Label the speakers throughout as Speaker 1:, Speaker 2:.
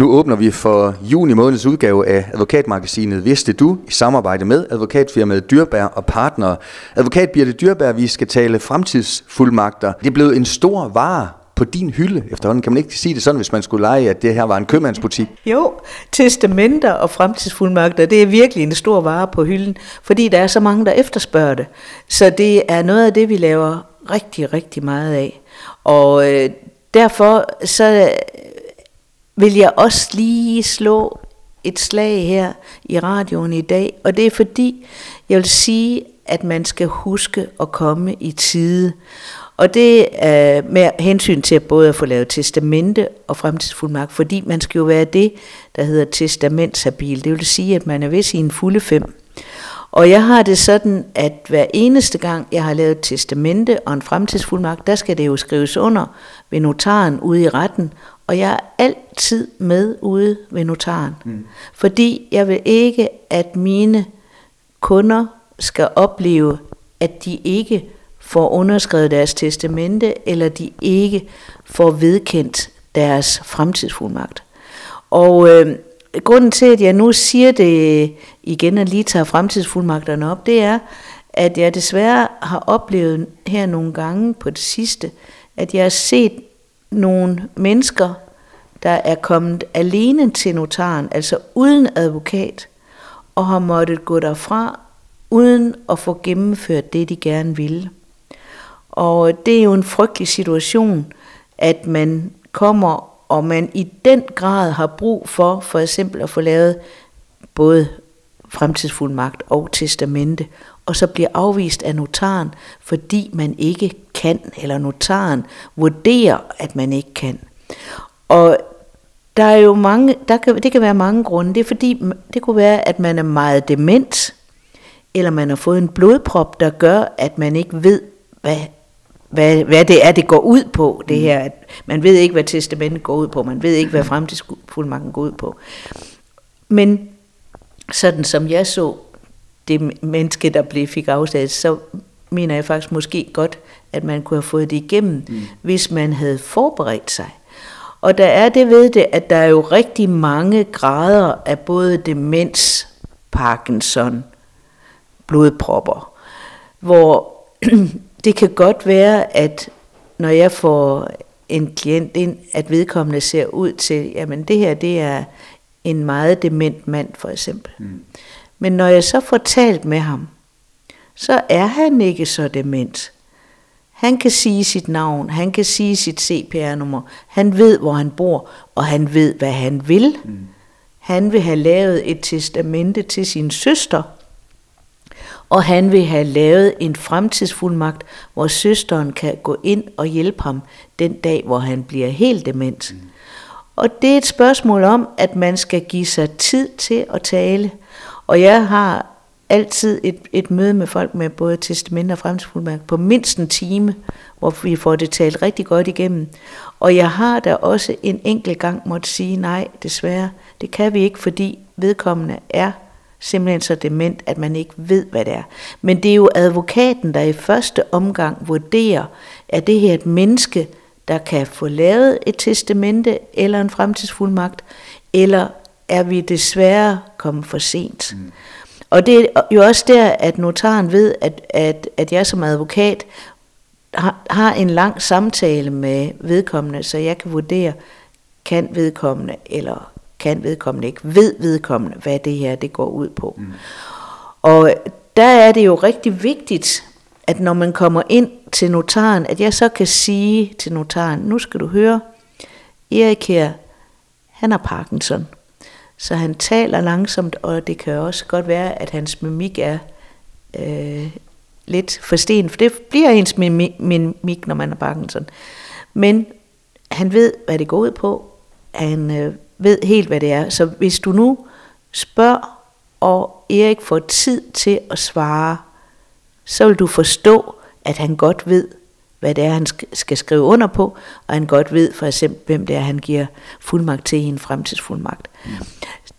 Speaker 1: Nu åbner vi for juni måneds udgave af advokatmagasinet Vidste du i samarbejde med advokatfirmaet Dyrbær og partnere. Advokat Birte Dyrbær, vi skal tale fremtidsfuldmagter. Det er blevet en stor vare på din hylde efterhånden. Kan man ikke sige det sådan, hvis man skulle lege, at det her var en købmandsbutik?
Speaker 2: Jo, testamenter og fremtidsfuldmagter, det er virkelig en stor vare på hylden, fordi der er så mange, der efterspørger det. Så det er noget af det, vi laver rigtig, rigtig meget af. Og øh, derfor så vil jeg også lige slå et slag her i radioen i dag, og det er fordi, jeg vil sige, at man skal huske at komme i tide. Og det er med hensyn til både at få lavet testamente og fremtidsfuldmagt, fordi man skal jo være det, der hedder testamentshabil. Det vil sige, at man er ved sine fulde fem. Og jeg har det sådan, at hver eneste gang, jeg har lavet testamente og en fremtidsfuldmagt, der skal det jo skrives under ved notaren ude i retten, og jeg er altid med ude ved notaren. Mm. Fordi jeg vil ikke, at mine kunder skal opleve, at de ikke får underskrevet deres testamente, eller de ikke får vedkendt deres fremtidsfuldmagt. Og øh, grunden til, at jeg nu siger det igen og lige tager fremtidsfuldmagterne op, det er, at jeg desværre har oplevet her nogle gange på det sidste, at jeg har set nogle mennesker, der er kommet alene til notaren, altså uden advokat, og har måttet gå derfra, uden at få gennemført det, de gerne ville. Og det er jo en frygtelig situation, at man kommer, og man i den grad har brug for, for eksempel at få lavet både fremtidsfuldmagt og testamente, og så bliver afvist af notaren, fordi man ikke kan, eller notaren vurderer, at man ikke kan. Og der er jo mange, der kan, det kan være mange grunde. Det er fordi, det kunne være, at man er meget dement, eller man har fået en blodprop, der gør, at man ikke ved, hvad, hvad, hvad det er, det går ud på, det her. Man ved ikke, hvad testamentet går ud på, man ved ikke, hvad fremtidsfuldmagten går ud på. Men sådan som jeg så det menneske, der blev fik afsat, så mener jeg faktisk måske godt, at man kunne have fået det igennem, mm. hvis man havde forberedt sig. Og der er det ved det, at der er jo rigtig mange grader af både demens, Parkinson, blodpropper, hvor det kan godt være, at når jeg får en klient ind, at vedkommende ser ud til, jamen det her, det er en meget dement mand for eksempel. Mm. Men når jeg så får talt med ham, så er han ikke så dement. Han kan sige sit navn, han kan sige sit CPR-nummer, han ved, hvor han bor, og han ved, hvad han vil. Mm. Han vil have lavet et testamente til sin søster, og han vil have lavet en fremtidsfuldmagt, hvor søsteren kan gå ind og hjælpe ham den dag, hvor han bliver helt dement. Mm. Og det er et spørgsmål om, at man skal give sig tid til at tale. Og jeg har altid et, et møde med folk med både testament og fremtidsfuldmagt på mindst en time, hvor vi får det talt rigtig godt igennem. Og jeg har da også en enkelt gang måtte sige, nej, desværre, det kan vi ikke, fordi vedkommende er simpelthen så dement, at man ikke ved, hvad det er. Men det er jo advokaten, der i første omgang vurderer, at det her et menneske, der kan få lavet et testamente eller en fremtidsfuldmagt, eller er vi desværre kommet for sent. Mm. Og det er jo også der, at notaren ved, at, at, at jeg som advokat har, har en lang samtale med vedkommende, så jeg kan vurdere, kan vedkommende eller kan vedkommende ikke, ved vedkommende, hvad det her det går ud på. Mm. Og der er det jo rigtig vigtigt, at når man kommer ind til notaren, at jeg så kan sige til notaren, nu skal du høre, Erik her, han har Parkinson. Så han taler langsomt, og det kan også godt være, at hans mimik er øh, lidt forsten, for det bliver ens mimik, når man har Parkinson. Men han ved, hvad det går ud på. Han øh, ved helt, hvad det er. Så hvis du nu spørger, og Erik får tid til at svare, så vil du forstå, at han godt ved, hvad det er, han skal skrive under på, og han godt ved for eksempel, hvem det er, han giver fuldmagt til i en fremtidsfuldmagt. Mm.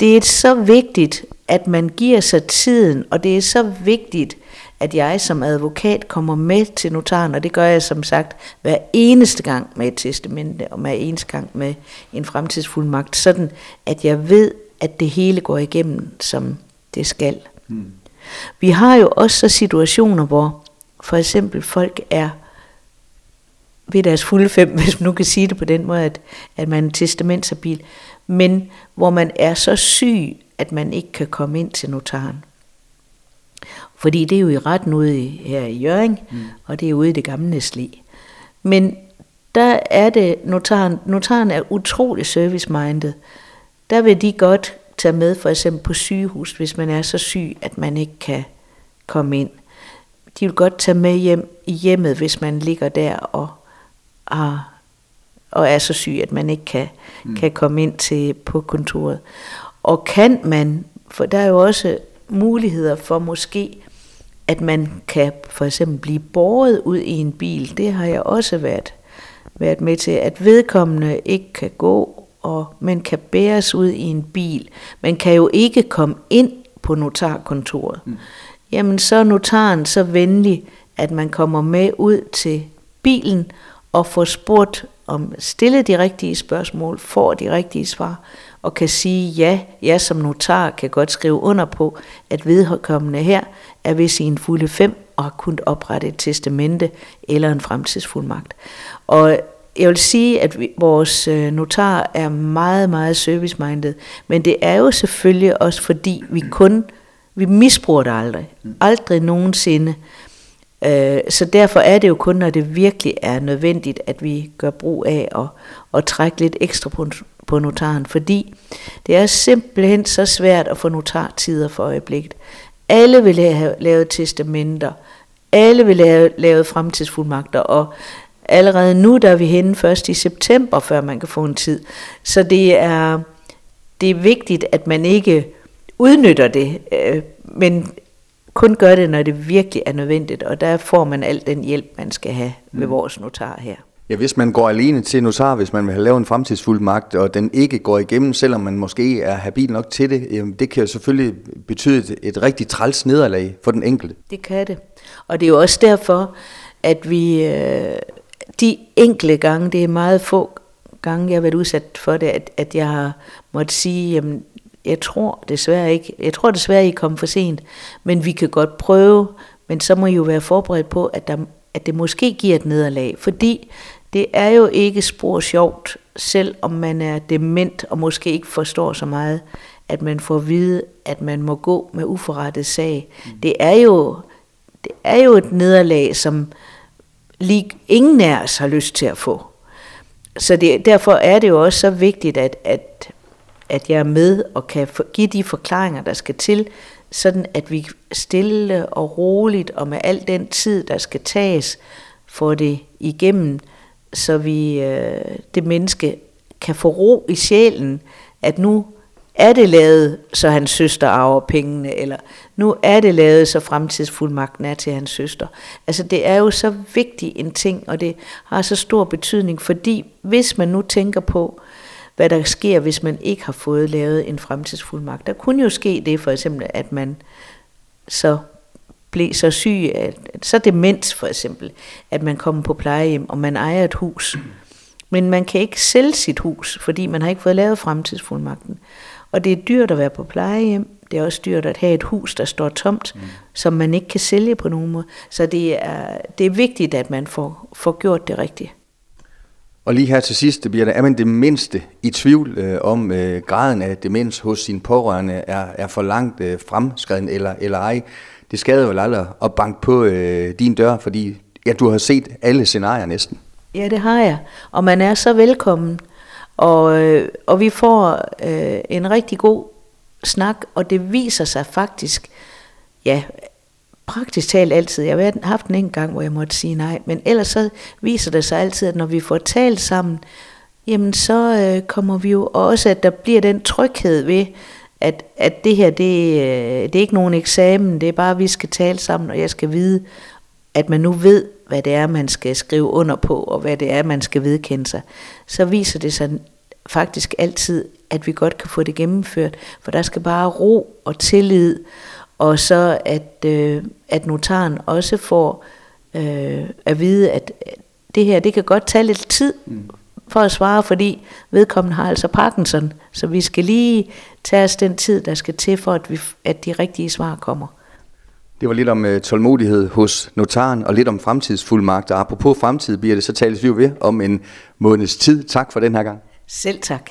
Speaker 2: Det er så vigtigt, at man giver sig tiden, og det er så vigtigt, at jeg som advokat kommer med til notaren, og det gør jeg som sagt hver eneste gang med et testamente, og hver eneste gang med en fremtidsfuldmagt, sådan at jeg ved, at det hele går igennem, som det skal. Hmm. Vi har jo også situationer, hvor for eksempel folk er ved deres fulde fem, hvis man nu kan sige det på den måde, at, at man er testamentshabil, men hvor man er så syg, at man ikke kan komme ind til notaren. Fordi det er jo i retten ude i, her i Jørgen, mm. og det er ude i det gamle Næsli. Men der er det, notaren, notaren er utrolig service-minded. Der vil de godt tage med for eksempel på sygehus, hvis man er så syg, at man ikke kan komme ind. De vil godt tage med hjem i hjemmet, hvis man ligger der og, har, og er så syg, at man ikke kan, mm. kan komme ind til på kontoret. Og kan man, for der er jo også muligheder for måske, at man kan for eksempel blive båret ud i en bil. Det har jeg også været, været med til, at vedkommende ikke kan gå, og man kan bæres ud i en bil. Man kan jo ikke komme ind på notarkontoret. Mm. Jamen så er notaren så venlig, at man kommer med ud til bilen og får spurgt om stillet de rigtige spørgsmål, får de rigtige svar, og kan sige, ja, jeg som notar kan godt skrive under på, at vedkommende her er ved sin fulde fem og har kunnet oprette et testamente eller en fremtidsfuldmagt. Og jeg vil sige, at vi, vores øh, notar er meget, meget service-minded, men det er jo selvfølgelig også fordi, vi kun, vi misbruger det aldrig. Aldrig nogensinde. Øh, så derfor er det jo kun, når det virkelig er nødvendigt, at vi gør brug af at, at trække lidt ekstra på, på notaren, fordi det er simpelthen så svært at få notartider for øjeblikket. Alle vil have lavet testamenter, alle vil have lavet fremtidsfuldmagter, og allerede nu der er vi henne først i september, før man kan få en tid. Så det er, det er vigtigt, at man ikke udnytter det, øh, men kun gør det, når det virkelig er nødvendigt, og der får man al den hjælp, man skal have ved mm. vores notar her.
Speaker 1: Ja, hvis man går alene til notar, hvis man vil have lavet en fremtidsfuldmagt, og den ikke går igennem, selvom man måske er habil nok til det, jamen det kan jo selvfølgelig betyde et, et rigtig træls nederlag for den enkelte.
Speaker 2: Det kan det. Og det er jo også derfor, at vi øh, de enkelte gange, det er meget få gange, jeg har været udsat for det, at, at jeg har måttet sige, jamen, jeg tror desværre ikke, jeg tror desværre, I kom for sent, men vi kan godt prøve, men så må I jo være forberedt på, at, der, at det måske giver et nederlag, fordi det er jo ikke spor sjovt, selv om man er dement og måske ikke forstår så meget, at man får at vide, at man må gå med uforrettet sag. Mm. Det er jo det er jo et nederlag, som lige ingen af os har lyst til at få. Så det, derfor er det jo også så vigtigt, at, at, at jeg er med og kan give de forklaringer, der skal til, sådan at vi stille og roligt og med al den tid, der skal tages, får det igennem, så vi øh, det menneske kan få ro i sjælen, at nu er det lavet, så hans søster arver pengene, eller nu er det lavet, så fremtidsfuldmagten er til hans søster. Altså det er jo så vigtig en ting, og det har så stor betydning, fordi hvis man nu tænker på, hvad der sker, hvis man ikke har fået lavet en fremtidsfuldmagt. Der kunne jo ske det for eksempel, at man så blev så syg, at, så demens for eksempel, at man kommer på plejehjem, og man ejer et hus. Men man kan ikke sælge sit hus, fordi man har ikke fået lavet fremtidsfuldmagten. Og det er dyrt at være på plejehjem. Det er også dyrt at have et hus, der står tomt, mm. som man ikke kan sælge på nogen måde. Så det er, det er vigtigt, at man får, får gjort det rigtigt.
Speaker 1: Og lige her til sidst, det bliver der, er man det mindste i tvivl øh, om øh, graden af demens hos sin pårørende er, er for langt øh, fremskreden eller, eller ej. Det skader vel aldrig at banke på øh, din dør, fordi ja, du har set alle scenarier næsten.
Speaker 2: Ja, det har jeg. Og man er så velkommen. Og, øh, og vi får øh, en rigtig god snak, og det viser sig faktisk, ja, praktisk talt altid. Jeg har haft en enkelt gang, hvor jeg måtte sige nej, men ellers så viser det sig altid, at når vi får talt sammen, jamen så øh, kommer vi jo også, at der bliver den tryghed ved, at, at det her, det, øh, det er ikke nogen eksamen, det er bare, at vi skal tale sammen, og jeg skal vide, at man nu ved, hvad det er, man skal skrive under på, og hvad det er, man skal vedkende sig, så viser det sig faktisk altid, at vi godt kan få det gennemført. For der skal bare ro og tillid, og så at, øh, at notaren også får øh, at vide, at det her, det kan godt tage lidt tid mm. for at svare, fordi vedkommende har altså Parkinson, så vi skal lige tage os den tid, der skal til for, at, vi, at de rigtige svar kommer.
Speaker 1: Det var lidt om uh, tålmodighed hos notaren, og lidt om fremtidsfuldmagt. Og apropos fremtid, bliver det så tales vi jo ved om en måneds tid. Tak for den her gang.
Speaker 2: Selv tak.